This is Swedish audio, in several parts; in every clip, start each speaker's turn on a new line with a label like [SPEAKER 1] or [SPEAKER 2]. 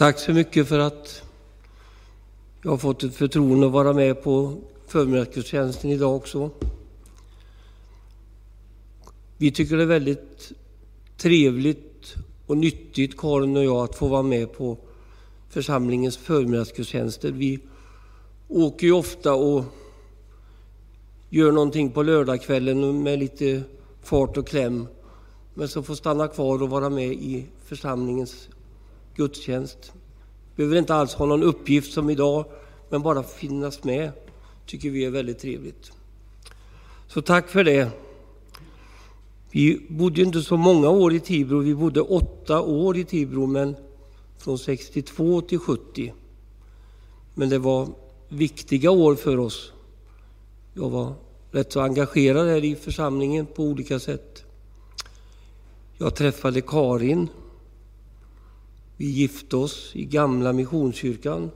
[SPEAKER 1] Tack så mycket för att jag har fått ett förtroende att vara med på förmiddagsgudstjänsten idag också. Vi tycker det är väldigt trevligt och nyttigt, Karin och jag, att få vara med på församlingens förmiddagsgudstjänster. Vi åker ju ofta och gör någonting på lördagskvällen med lite fart och kläm, men så får stanna kvar och vara med i församlingens gudstjänst. Behöver inte alls ha någon uppgift som idag, men bara finnas med tycker vi är väldigt trevligt. Så tack för det. Vi bodde inte så många år i Tibro, vi bodde åtta år i Tibro, men från 62 till 70. Men det var viktiga år för oss. Jag var rätt så engagerad här i församlingen på olika sätt. Jag träffade Karin. Vi gifte oss i gamla Missionskyrkan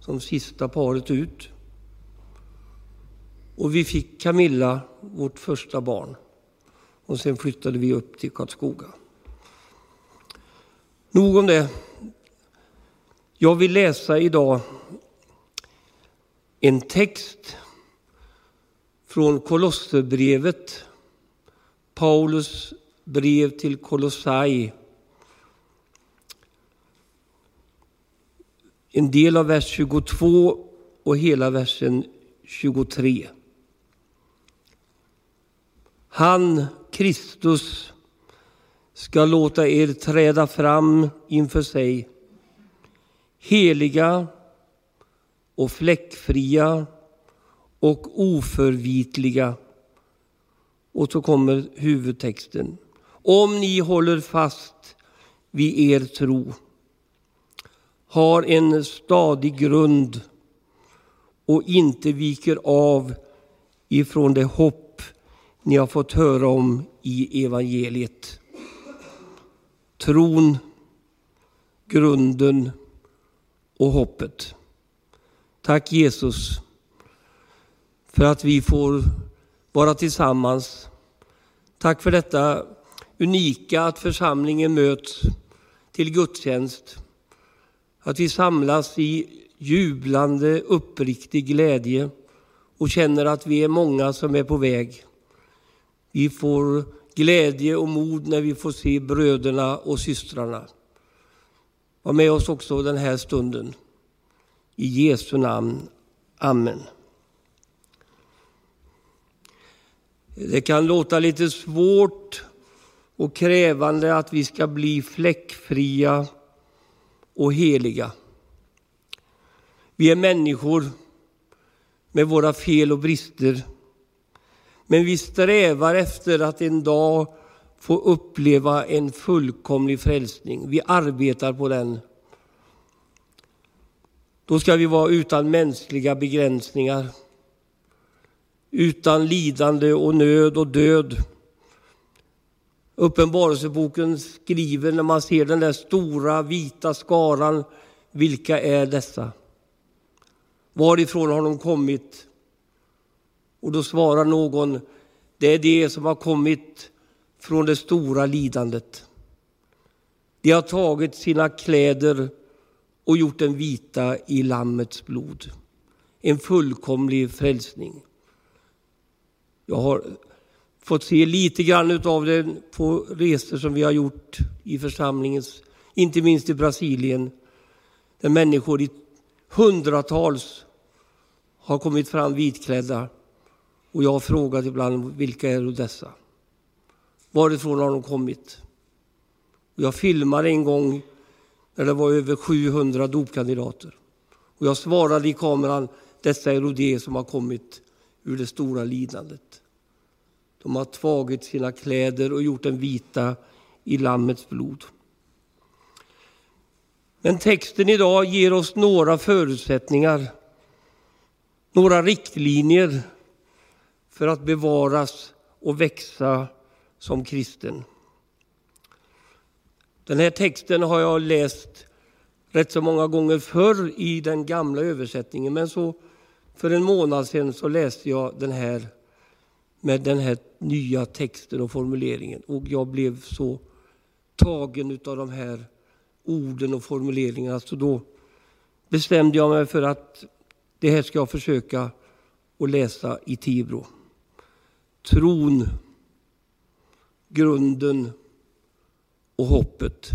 [SPEAKER 1] som sista paret ut. Och vi fick Camilla, vårt första barn. Och sen flyttade vi upp till Karlskoga. Nog om det. Jag vill läsa idag en text från Kolosserbrevet, Paulus brev till Kolossai. En del av vers 22 och hela versen 23. Han, Kristus, ska låta er träda fram inför sig, heliga och fläckfria och oförvitliga. Och så kommer huvudtexten. Om ni håller fast vid er tro, har en stadig grund och inte viker av ifrån det hopp ni har fått höra om i evangeliet. Tron, grunden och hoppet. Tack Jesus för att vi får vara tillsammans. Tack för detta unika att församlingen möts till gudstjänst. Att vi samlas i jublande, uppriktig glädje och känner att vi är många som är på väg. Vi får glädje och mod när vi får se bröderna och systrarna. Var med oss också den här stunden. I Jesu namn. Amen. Det kan låta lite svårt och krävande att vi ska bli fläckfria och heliga. Vi är människor med våra fel och brister. Men vi strävar efter att en dag få uppleva en fullkomlig frälsning. Vi arbetar på den. Då ska vi vara utan mänskliga begränsningar, utan lidande och nöd och död. Uppenbarelseboken skriver när man ser den där stora vita skaran, vilka är dessa? Varifrån har de kommit? Och då svarar någon, det är de som har kommit från det stora lidandet. De har tagit sina kläder och gjort den vita i Lammets blod. En fullkomlig frälsning. Jag har fått se lite grann av det på resor som vi har gjort i församlingens, inte minst i Brasilien, där människor i hundratals har kommit fram vitklädda. Och jag har frågat ibland, vilka är dessa? Varifrån har de kommit? Jag filmade en gång när det var över 700 dopkandidater. Och jag svarade i kameran, dessa är de som har kommit ur det stora lidandet. De har tagit sina kläder och gjort dem vita i Lammets blod. Men texten idag ger oss några förutsättningar, några riktlinjer för att bevaras och växa som kristen. Den här texten har jag läst rätt så många gånger förr i den gamla översättningen, men så för en månad sedan så läste jag den här med den här nya texten och formuleringen och jag blev så tagen av de här orden och formuleringarna. Så då bestämde jag mig för att det här ska jag försöka att läsa i Tibro. Tron, grunden och hoppet.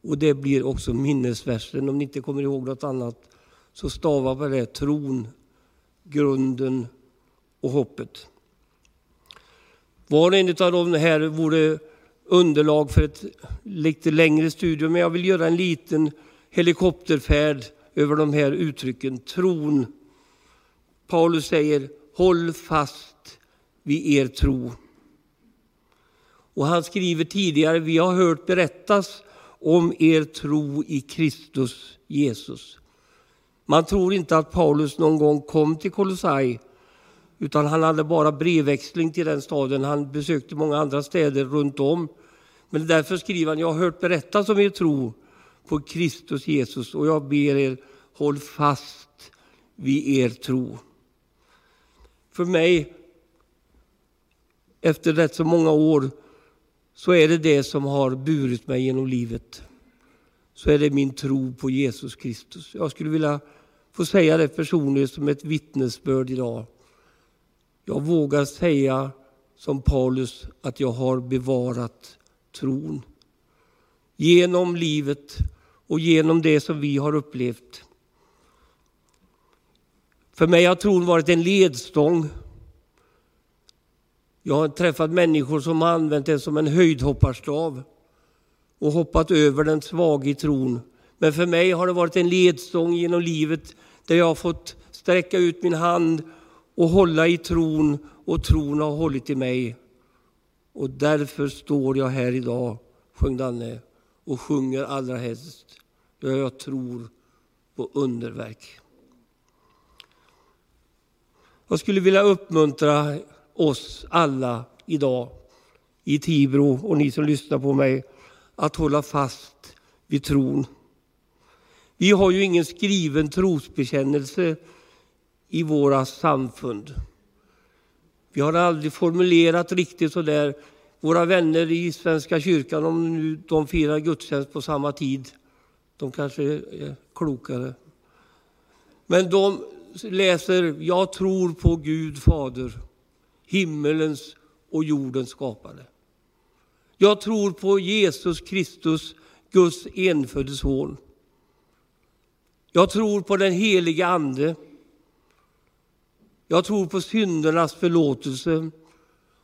[SPEAKER 1] Och det blir också minnesversen. Om ni inte kommer ihåg något annat så stava på det. Tron, grunden och hoppet. Var och en av de här vore underlag för ett lite längre studium, men jag vill göra en liten helikopterfärd över de här uttrycken. Tron. Paulus säger, håll fast vid er tro. Och han skriver tidigare, vi har hört berättas om er tro i Kristus Jesus. Man tror inte att Paulus någon gång kom till Kolossai, utan han hade bara brevväxling till den staden. Han besökte många andra städer runt om. Men därför skriver han, jag har hört berättas om er tro på Kristus Jesus och jag ber er, håll fast vid er tro. För mig, efter rätt så många år, så är det det som har burit mig genom livet. Så är det min tro på Jesus Kristus. Jag skulle vilja få säga det personligen som ett vittnesbörd idag. Jag vågar säga som Paulus att jag har bevarat tron. Genom livet och genom det som vi har upplevt. För mig har tron varit en ledstång. Jag har träffat människor som har använt den som en höjdhopparstav och hoppat över den svaga i tron. Men för mig har det varit en ledstång genom livet där jag har fått sträcka ut min hand och hålla i tron och tron har hållit i mig. Och därför står jag här idag, sjöng Danne, och sjunger allra helst. Ja, jag tror på underverk. Jag skulle vilja uppmuntra oss alla idag i Tibro och ni som lyssnar på mig att hålla fast vid tron. Vi har ju ingen skriven trosbekännelse i våra samfund. Vi har aldrig formulerat riktigt så där. Våra vänner i Svenska kyrkan, om nu de firar gudstjänst på samma tid, de kanske är klokare. Men de läser Jag tror på Gud Fader, himmelens och jordens skapare. Jag tror på Jesus Kristus, Guds enfödde son. Jag tror på den helige Ande. Jag tror på syndernas förlåtelse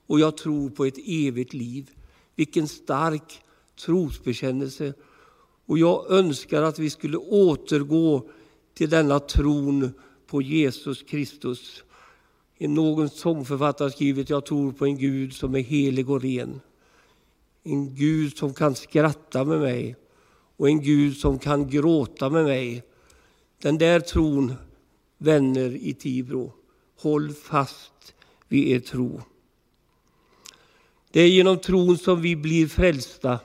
[SPEAKER 1] och jag tror på ett evigt liv. Vilken stark trosbekännelse. Och jag önskar att vi skulle återgå till denna tron på Jesus Kristus. Någon sångförfattare skrivit jag tror på en Gud som är helig och ren. En Gud som kan skratta med mig och en Gud som kan gråta med mig. Den där tron, vänner i Tibro, håll fast vid er tro. Det är genom tron som vi blir frälsta.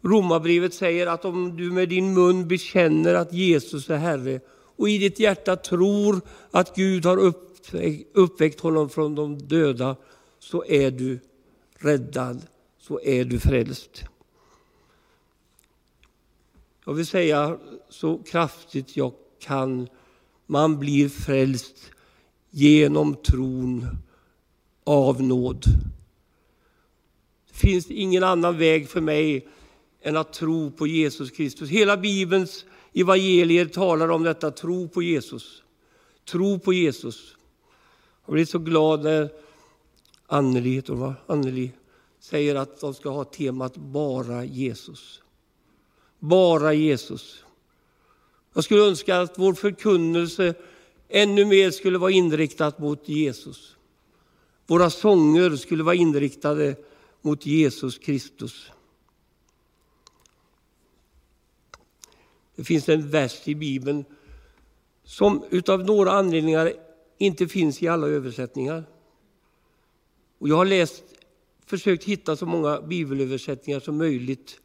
[SPEAKER 1] Romarbrevet säger att om du med din mun bekänner att Jesus är Herre och i ditt hjärta tror att Gud har uppväckt honom från de döda så är du räddad, så är du frälst. Jag vill säga så kraftigt jag kan, man blir frälst genom tron av nåd. Det finns ingen annan väg för mig än att tro på Jesus Kristus. Hela Bibelns evangelier talar om detta, tro på Jesus. Tro på Jesus. Jag blir så glad när Anneli. Anneli säger att de ska ha temat Bara Jesus. Bara Jesus. Jag skulle önska att vår förkunnelse ännu mer skulle vara inriktad mot Jesus. Våra sånger skulle vara inriktade mot Jesus Kristus. Det finns en vers i Bibeln som utav några anledningar inte finns i alla översättningar. Och jag har läst, försökt hitta så många bibelöversättningar som möjligt.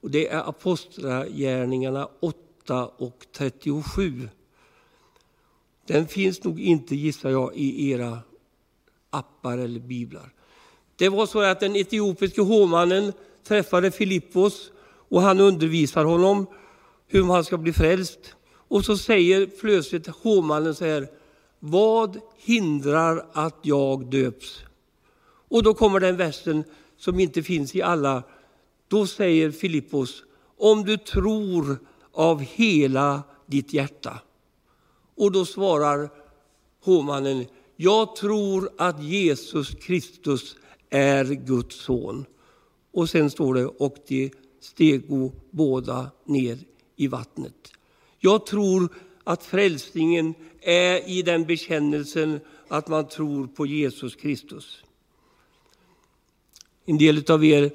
[SPEAKER 1] Och Det är Apostlagärningarna 8 och 37. Den finns nog inte, gissar jag, i era appar eller biblar. Det var så att den etiopiske hovmannen träffade Filippos och han undervisar honom hur han ska bli frälst. Och så säger plötsligt hovmannen så här, vad hindrar att jag döps? Och då kommer den versen som inte finns i alla. Då säger Filippos, om du tror av hela ditt hjärta. Och då svarar hovmannen, jag tror att Jesus Kristus är Guds son. Och sen står det, och de stego båda ner i vattnet. Jag tror att frälsningen är i den bekännelsen att man tror på Jesus Kristus. En del av er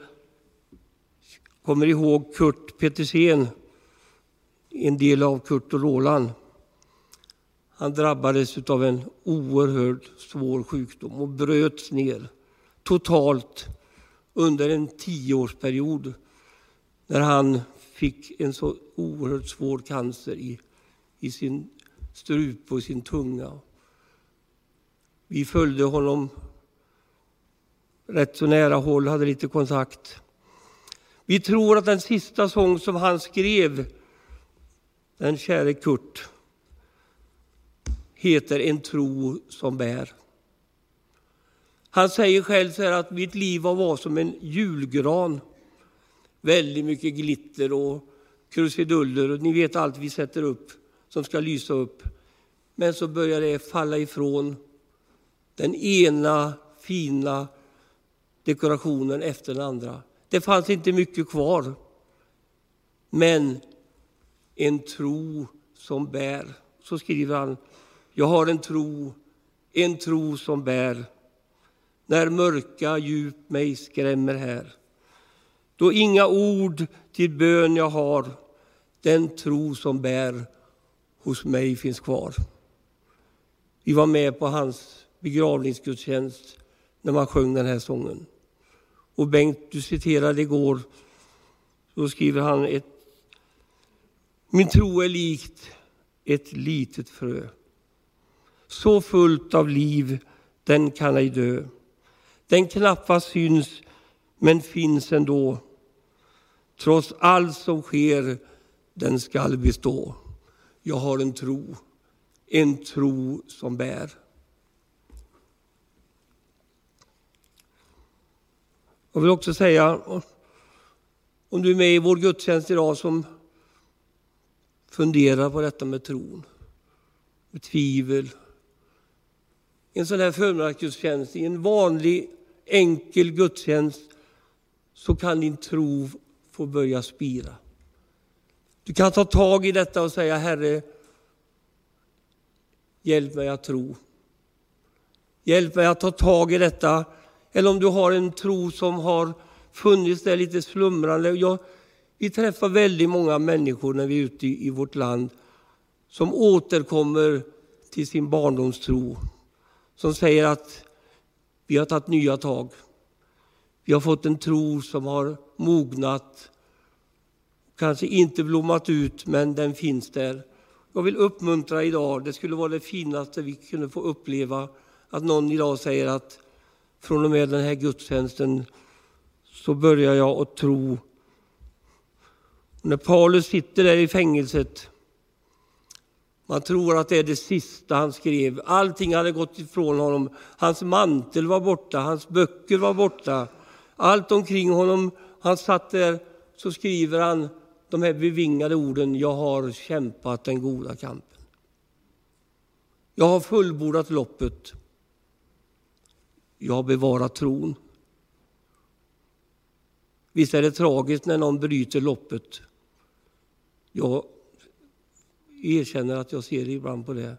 [SPEAKER 1] kommer ihåg Kurt Petersen, en del av Kurt och Roland. Han drabbades av en oerhört svår sjukdom och bröts ner totalt under en tioårsperiod när han fick en så oerhört svår cancer i, i sin strupe och sin tunga. Vi följde honom rätt så nära håll, hade lite kontakt. Vi tror att den sista sång som han skrev, den käre Kurt, heter En tro som bär. Han säger själv så att mitt liv var som en julgran. Väldigt mycket glitter och krusiduller och ni vet allt vi sätter upp som ska lysa upp. Men så börjar det falla ifrån den ena fina dekorationen efter den andra. Det fanns inte mycket kvar. Men en tro som bär. Så skriver han. Jag har en tro, en tro som bär. När mörka djup mig skrämmer här. Då inga ord till bön jag har, den tro som bär hos mig finns kvar. Vi var med på hans begravningsgudstjänst när man sjöng den här sången. Och Bengt, du citerade igår, då skriver han ett min tro är likt ett litet frö. Så fullt av liv, den kan ej dö. Den knappast syns, men finns ändå. Trots allt som sker, den skall bestå. Jag har en tro, en tro som bär. Jag vill också säga, om du är med i vår gudstjänst idag som funderar på detta med tron, med tvivel. En sån här förmiddagsgudstjänst, i en vanlig enkel gudstjänst, så kan din tro få börja spira. Du kan ta tag i detta och säga, Herre, hjälp mig att tro. Hjälp mig att ta tag i detta eller om du har en tro som har funnits där lite slumrande. Jag, vi träffar väldigt många människor när vi är ute i, vårt land som återkommer till sin barndomstro. Som säger att vi har tagit nya tag. Vi har fått en tro som har mognat. Kanske inte blommat ut, men den finns där. Jag vill uppmuntra idag, det skulle vara det finaste vi kunde få uppleva, att någon idag säger att från och med den här gudstjänsten så börjar jag att tro. När Paulus sitter där i fängelset, man tror att det är det sista han skrev. Allting hade gått ifrån honom. Hans mantel var borta, hans böcker var borta. Allt omkring honom, han satt där, så skriver han de här bevingade orden. Jag har kämpat den goda kampen. Jag har fullbordat loppet. Jag har bevarat tron. Visst är det tragiskt när någon bryter loppet. Jag erkänner att jag ser ibland på det.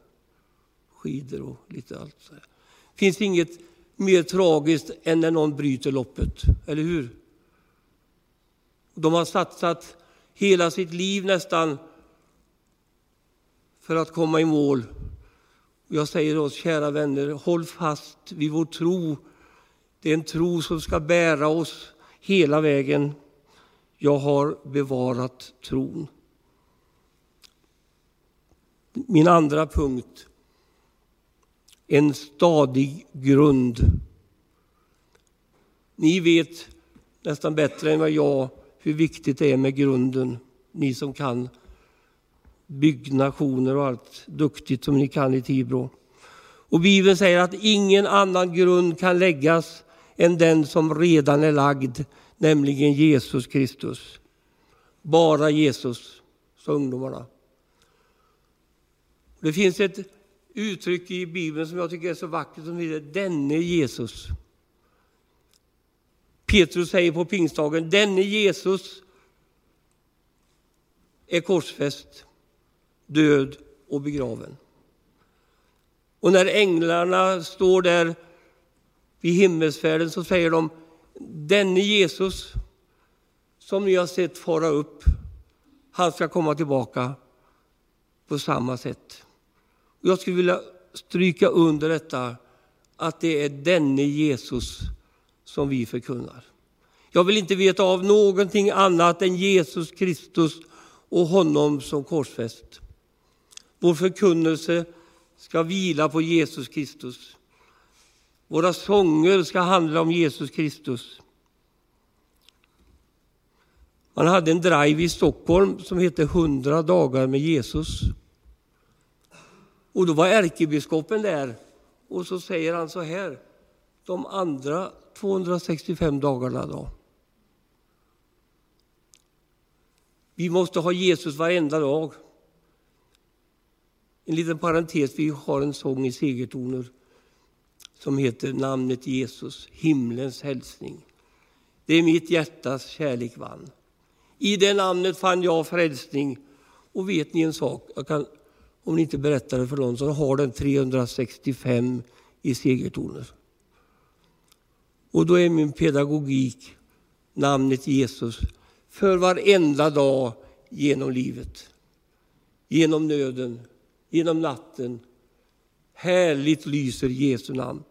[SPEAKER 1] Skidor och lite allt. Så finns inget mer tragiskt än när någon bryter loppet, eller hur? De har satsat hela sitt liv nästan för att komma i mål jag säger oss, kära vänner, håll fast vid vår tro. Det är en tro som ska bära oss hela vägen. Jag har bevarat tron. Min andra punkt. En stadig grund. Ni vet nästan bättre än vad jag hur viktigt det är med grunden. Ni som kan byggnationer och allt duktigt som ni kan i Tibro. Och Bibeln säger att ingen annan grund kan läggas än den som redan är lagd, nämligen Jesus Kristus. Bara Jesus, sa ungdomarna. Det finns ett uttryck i Bibeln som jag tycker är så vackert som heter denne Jesus. Petrus säger på pingstdagen, denne Jesus är korsfäst, död och begraven. Och när änglarna står där vid himmelsfärden så säger de, denne Jesus som ni har sett fara upp, han ska komma tillbaka på samma sätt. Jag skulle vilja stryka under detta, att det är denne Jesus som vi förkunnar. Jag vill inte veta av någonting annat än Jesus Kristus och honom som korsfäst. Vår förkunnelse ska vila på Jesus Kristus. Våra sånger ska handla om Jesus Kristus. Man hade en drive i Stockholm som hette 100 dagar med Jesus. Och då var ärkebiskopen där och så säger han så här. De andra 265 dagarna då? Vi måste ha Jesus varenda dag. En liten parentes, vi har en sång i segertoner som heter Namnet Jesus, himlens hälsning. Det är mitt hjärtas kärlek vann. I det namnet fann jag frälsning. Och vet ni en sak? Jag kan, om ni inte berättar det för någon, så har den 365 i segertoner. Och då är min pedagogik namnet Jesus för varenda dag genom livet. Genom nöden, genom natten. Härligt lyser Jesu namn.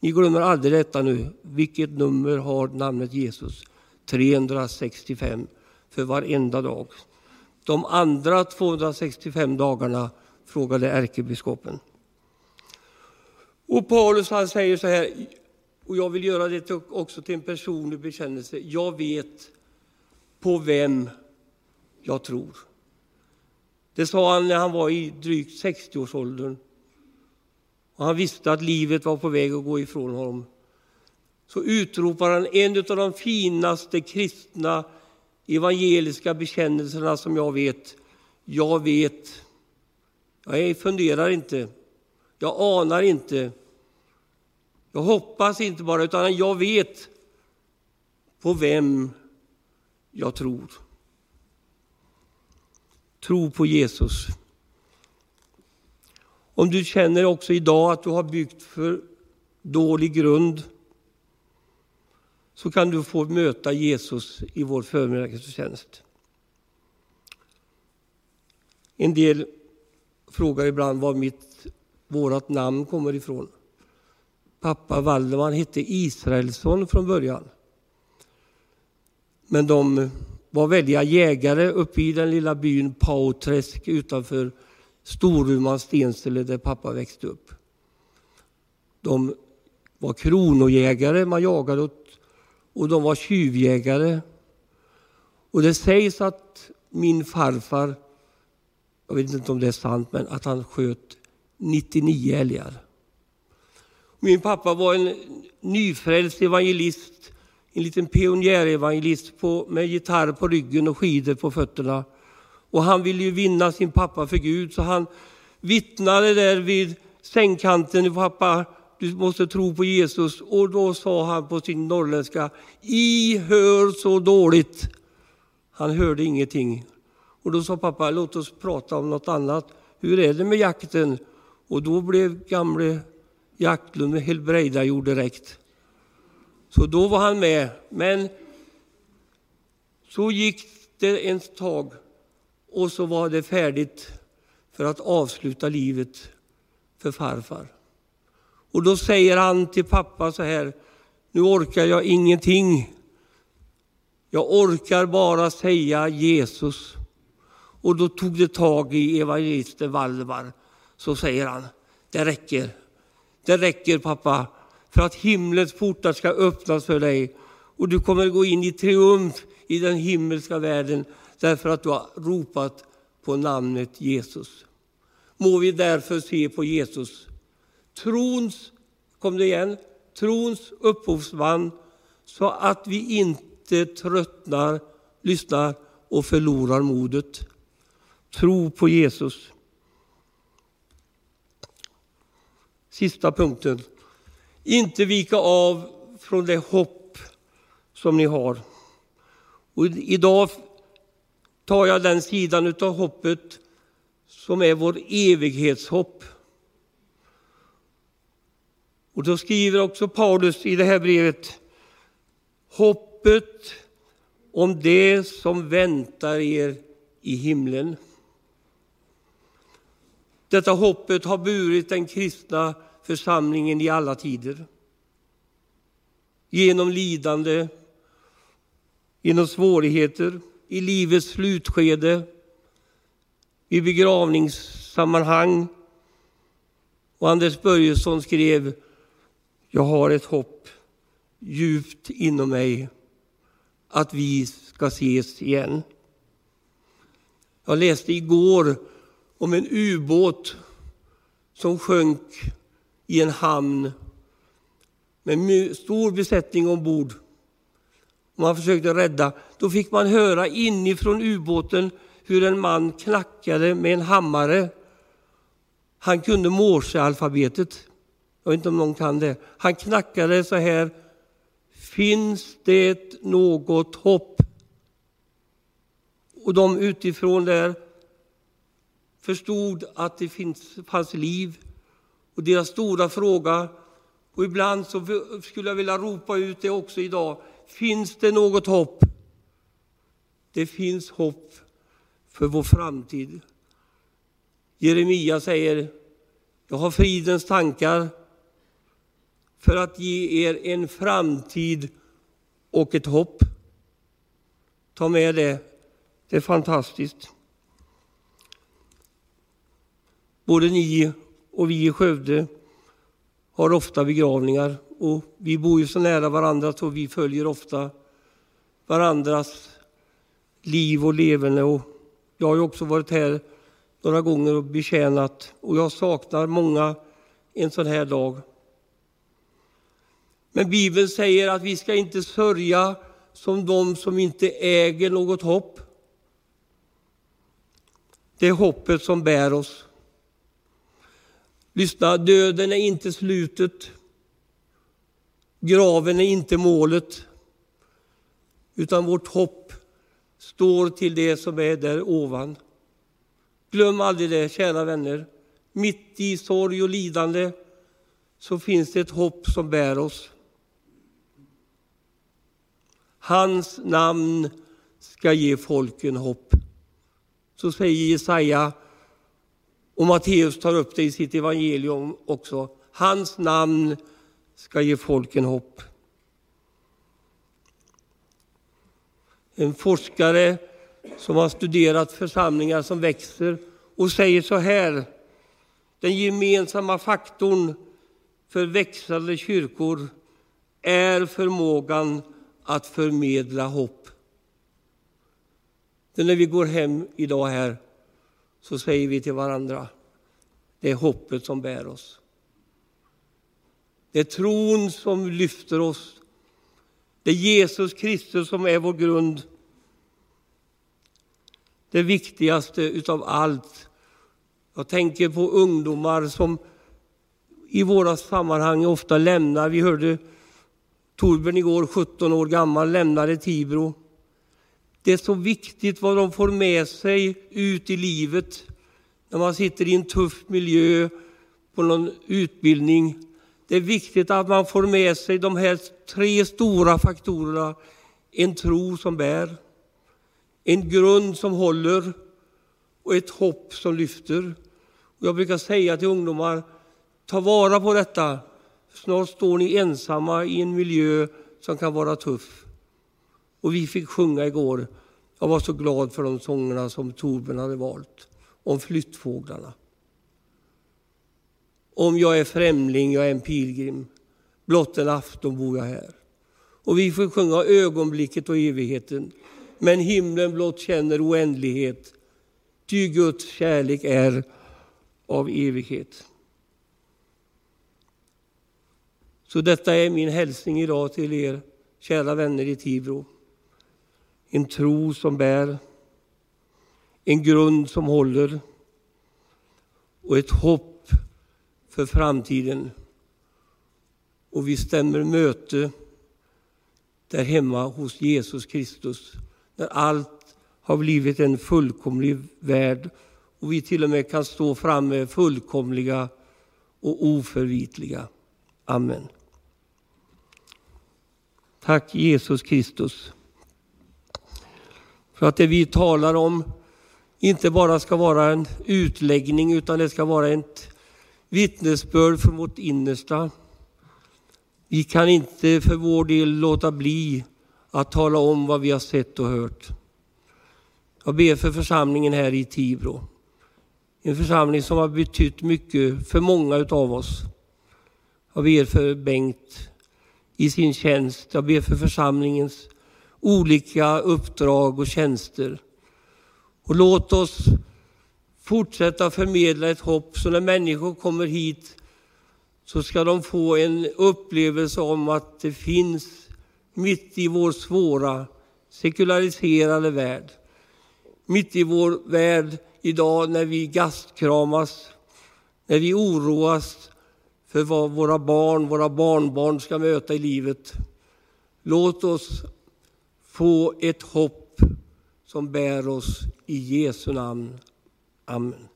[SPEAKER 1] Ni glömmer aldrig detta nu. Vilket nummer har namnet Jesus? 365 för varenda dag. De andra 265 dagarna frågade ärkebiskopen. Och Paulus han säger så här, och jag vill göra det också till en personlig bekännelse. Jag vet på vem jag tror. Det sa han när han var i drygt 60-årsåldern. Och han visste att livet var på väg att gå ifrån honom. Så utropar han en av de finaste kristna evangeliska bekännelserna som jag vet. Jag vet. Jag funderar inte. Jag anar inte. Jag hoppas inte bara, utan jag vet på vem jag tror. Tro på Jesus. Om du känner också idag att du har byggt för dålig grund så kan du få möta Jesus i vår förmiddagsgudstjänst. En del frågar ibland var mitt, vårat namn kommer ifrån. Pappa Valdemar hette Israelsson från början. Men de var väldiga jägare uppe i den lilla byn Pauträsk utanför Storumans Stensele där pappa växte upp. De var kronojägare, man jagade åt och de var tjuvjägare. Och det sägs att min farfar, jag vet inte om det är sant, men att han sköt 99 älgar. Min pappa var en nyfrälst evangelist, en liten pionjärevangelist på, med gitarr på ryggen och skidor på fötterna. Och han ville ju vinna sin pappa för Gud, så han vittnade där vid sängkanten. Pappa, du måste tro på Jesus. Och då sa han på sin norrländska, I hör så dåligt. Han hörde ingenting. Och då sa pappa, låt oss prata om något annat. Hur är det med jakten? Och då blev gamle Jaktlund med direkt. Så då var han med. Men så gick det ett tag och så var det färdigt för att avsluta livet för farfar. Och då säger han till pappa så här, nu orkar jag ingenting. Jag orkar bara säga Jesus. Och då tog det tag i evangelisten Valdemar. Så säger han, det räcker. Det räcker pappa, för att himlens portar ska öppnas för dig och du kommer gå in i triumf i den himmelska världen därför att du har ropat på namnet Jesus. Må vi därför se på Jesus, trons, kom det igen, trons upphovsman, så att vi inte tröttnar, lyssnar och förlorar modet. Tro på Jesus. Sista punkten. Inte vika av från det hopp som ni har. Och idag tar jag den sidan av hoppet som är vår evighetshopp. Och då skriver också Paulus i det här brevet hoppet om det som väntar er i himlen. Detta hoppet har burit den kristna församlingen i alla tider. Genom lidande, genom svårigheter, i livets slutskede, i begravningssammanhang. Och Anders Börjesson skrev, jag har ett hopp djupt inom mig att vi ska ses igen. Jag läste igår om en ubåt som sjönk i en hamn med stor besättning ombord. Man försökte rädda. Då fick man höra inifrån ubåten hur en man knackade med en hammare. Han kunde morsealfabetet. Jag vet inte om någon kan det. Han knackade så här. Finns det något hopp? Och de utifrån där förstod att det finns, fanns liv. Och deras stora fråga, och ibland så skulle jag vilja ropa ut det också idag, finns det något hopp? Det finns hopp för vår framtid. Jeremia säger, jag har fridens tankar för att ge er en framtid och ett hopp. Ta med det, det är fantastiskt. Både ni och vi i Skövde har ofta begravningar och vi bor ju så nära varandra så vi följer ofta varandras liv och levande. Och jag har också varit här några gånger och betjänat och jag saknar många en sån här dag. Men Bibeln säger att vi ska inte sörja som de som inte äger något hopp. Det är hoppet som bär oss. Lyssna, döden är inte slutet. Graven är inte målet. Utan vårt hopp står till det som är där ovan. Glöm aldrig det, kära vänner. Mitt i sorg och lidande så finns det ett hopp som bär oss. Hans namn ska ge folken hopp. Så säger Jesaja och Matteus tar upp det i sitt evangelium också. Hans namn ska ge folken hopp. En forskare som har studerat församlingar som växer och säger så här. Den gemensamma faktorn för växande kyrkor är förmågan att förmedla hopp. Det är när vi går hem idag här så säger vi till varandra, det är hoppet som bär oss. Det är tron som lyfter oss. Det är Jesus Kristus som är vår grund. Det viktigaste utav allt. Jag tänker på ungdomar som i våra sammanhang ofta lämnar. Vi hörde Torbjörn igår, 17 år gammal, lämnade Tibro. Det är så viktigt vad de får med sig ut i livet när man sitter i en tuff miljö på någon utbildning. Det är viktigt att man får med sig de här tre stora faktorerna. En tro som bär, en grund som håller och ett hopp som lyfter. Jag brukar säga till ungdomar, ta vara på detta. Snart står ni ensamma i en miljö som kan vara tuff. Och vi fick sjunga igår. Jag var så glad för de sångerna som Torbjörn hade valt. Om flyttfåglarna. Om jag är främling, jag är en pilgrim. Blott en afton bor jag här. Och vi får sjunga ögonblicket och evigheten. men himlen blott känner oändlighet. Ty Guds kärlek är av evighet. Så detta är min hälsning idag till er, kära vänner i Tibro. En tro som bär, en grund som håller och ett hopp för framtiden. Och vi stämmer möte där hemma hos Jesus Kristus, när allt har blivit en fullkomlig värld och vi till och med kan stå framme fullkomliga och oförvitliga. Amen. Tack Jesus Kristus för att det vi talar om inte bara ska vara en utläggning utan det ska vara ett vittnesbörd från vårt innersta. Vi kan inte för vår del låta bli att tala om vad vi har sett och hört. Jag ber för församlingen här i Tibro. En församling som har betytt mycket för många av oss. Jag ber för Bengt i sin tjänst. Jag ber för församlingens olika uppdrag och tjänster. Och låt oss fortsätta förmedla ett hopp så när människor kommer hit så ska de få en upplevelse om att det finns mitt i vår svåra sekulariserade värld, mitt i vår värld idag när vi gastkramas, när vi oroas för vad våra barn, våra barnbarn ska möta i livet. Låt oss få ett hopp som bär oss i Jesu namn. Amen.